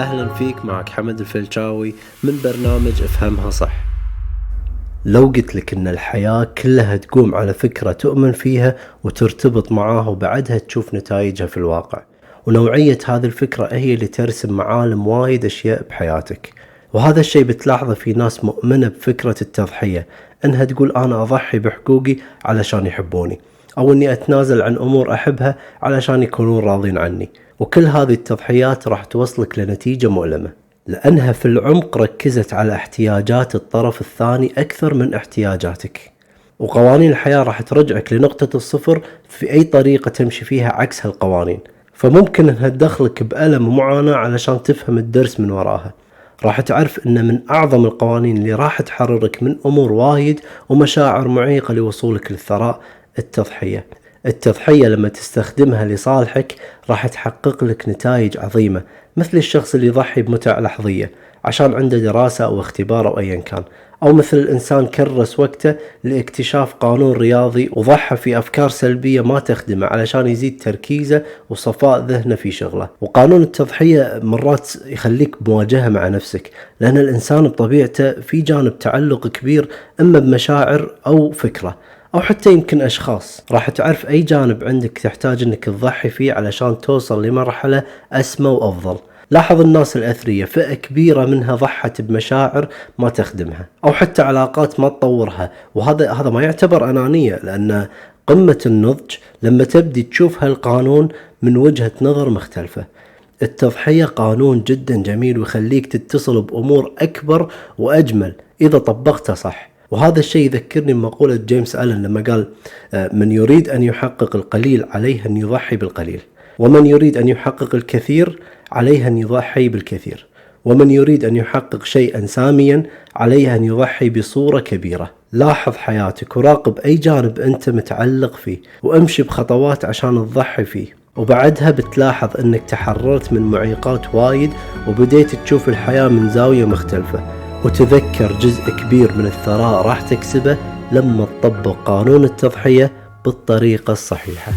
أهلا فيك معك حمد الفلشاوي من برنامج أفهمها صح. لو قلت لك إن الحياة كلها تقوم على فكرة تؤمن فيها وترتبط معاها وبعدها تشوف نتائجها في الواقع ونوعية هذه الفكرة هي اللي ترسم معالم وايد أشياء بحياتك. وهذا الشيء بتلاحظه في ناس مؤمنة بفكرة التضحية إنها تقول أنا أضحي بحقوقي علشان يحبوني. أو إني أتنازل عن أمور أحبها علشان يكونون راضين عني. وكل هذه التضحيات راح توصلك لنتيجة مؤلمة. لأنها في العمق ركزت على احتياجات الطرف الثاني أكثر من احتياجاتك. وقوانين الحياة راح ترجعك لنقطة الصفر في أي طريقة تمشي فيها عكس هالقوانين. فممكن إنها تدخلك بألم ومعاناة علشان تفهم الدرس من وراها. راح تعرف إن من أعظم القوانين اللي راح تحررك من أمور وايد ومشاعر معيقة لوصولك للثراء التضحية. التضحية لما تستخدمها لصالحك راح تحقق لك نتائج عظيمة مثل الشخص اللي يضحي بمتع لحظية. عشان عنده دراسة أو اختبار أو أيا كان. أو مثل الإنسان كرس وقته لاكتشاف قانون رياضي وضحى في أفكار سلبية ما تخدمه علشان يزيد تركيزه وصفاء ذهنه في شغله. وقانون التضحية مرات يخليك بمواجهة مع نفسك لأن الإنسان بطبيعته في جانب تعلق كبير إما بمشاعر أو فكرة أو حتى يمكن أشخاص. راح تعرف أي جانب عندك تحتاج إنك تضحي فيه علشان توصل لمرحلة أسمى وأفضل. لاحظ الناس الأثرية فئة كبيرة منها ضحت بمشاعر ما تخدمها أو حتى علاقات ما تطورها وهذا هذا ما يعتبر أنانية لأن قمة النضج لما تبدي تشوف هالقانون من وجهة نظر مختلفة. التضحية قانون جدا جميل ويخليك تتصل بأمور أكبر وأجمل إذا طبقته صح. وهذا الشيء يذكرني بمقولة جيمس ألن لما قال آه، من يريد أن يحقق القليل عليه أن يضحي بالقليل. ومن يريد أن يحقق الكثير عليه أن يضحي بالكثير. ومن يريد أن يحقق شيئا ساميا عليه أن يضحي بصورة كبيرة. لاحظ حياتك وراقب أي جانب أنت متعلق فيه وأمشي بخطوات عشان تضحي فيه. وبعدها بتلاحظ أنك تحررت من معيقات وايد وبديت تشوف الحياة من زاوية مختلفة. وتذكر جزء كبير من الثراء راح تكسبه لما تطبق قانون التضحية بالطريقة الصحيحة.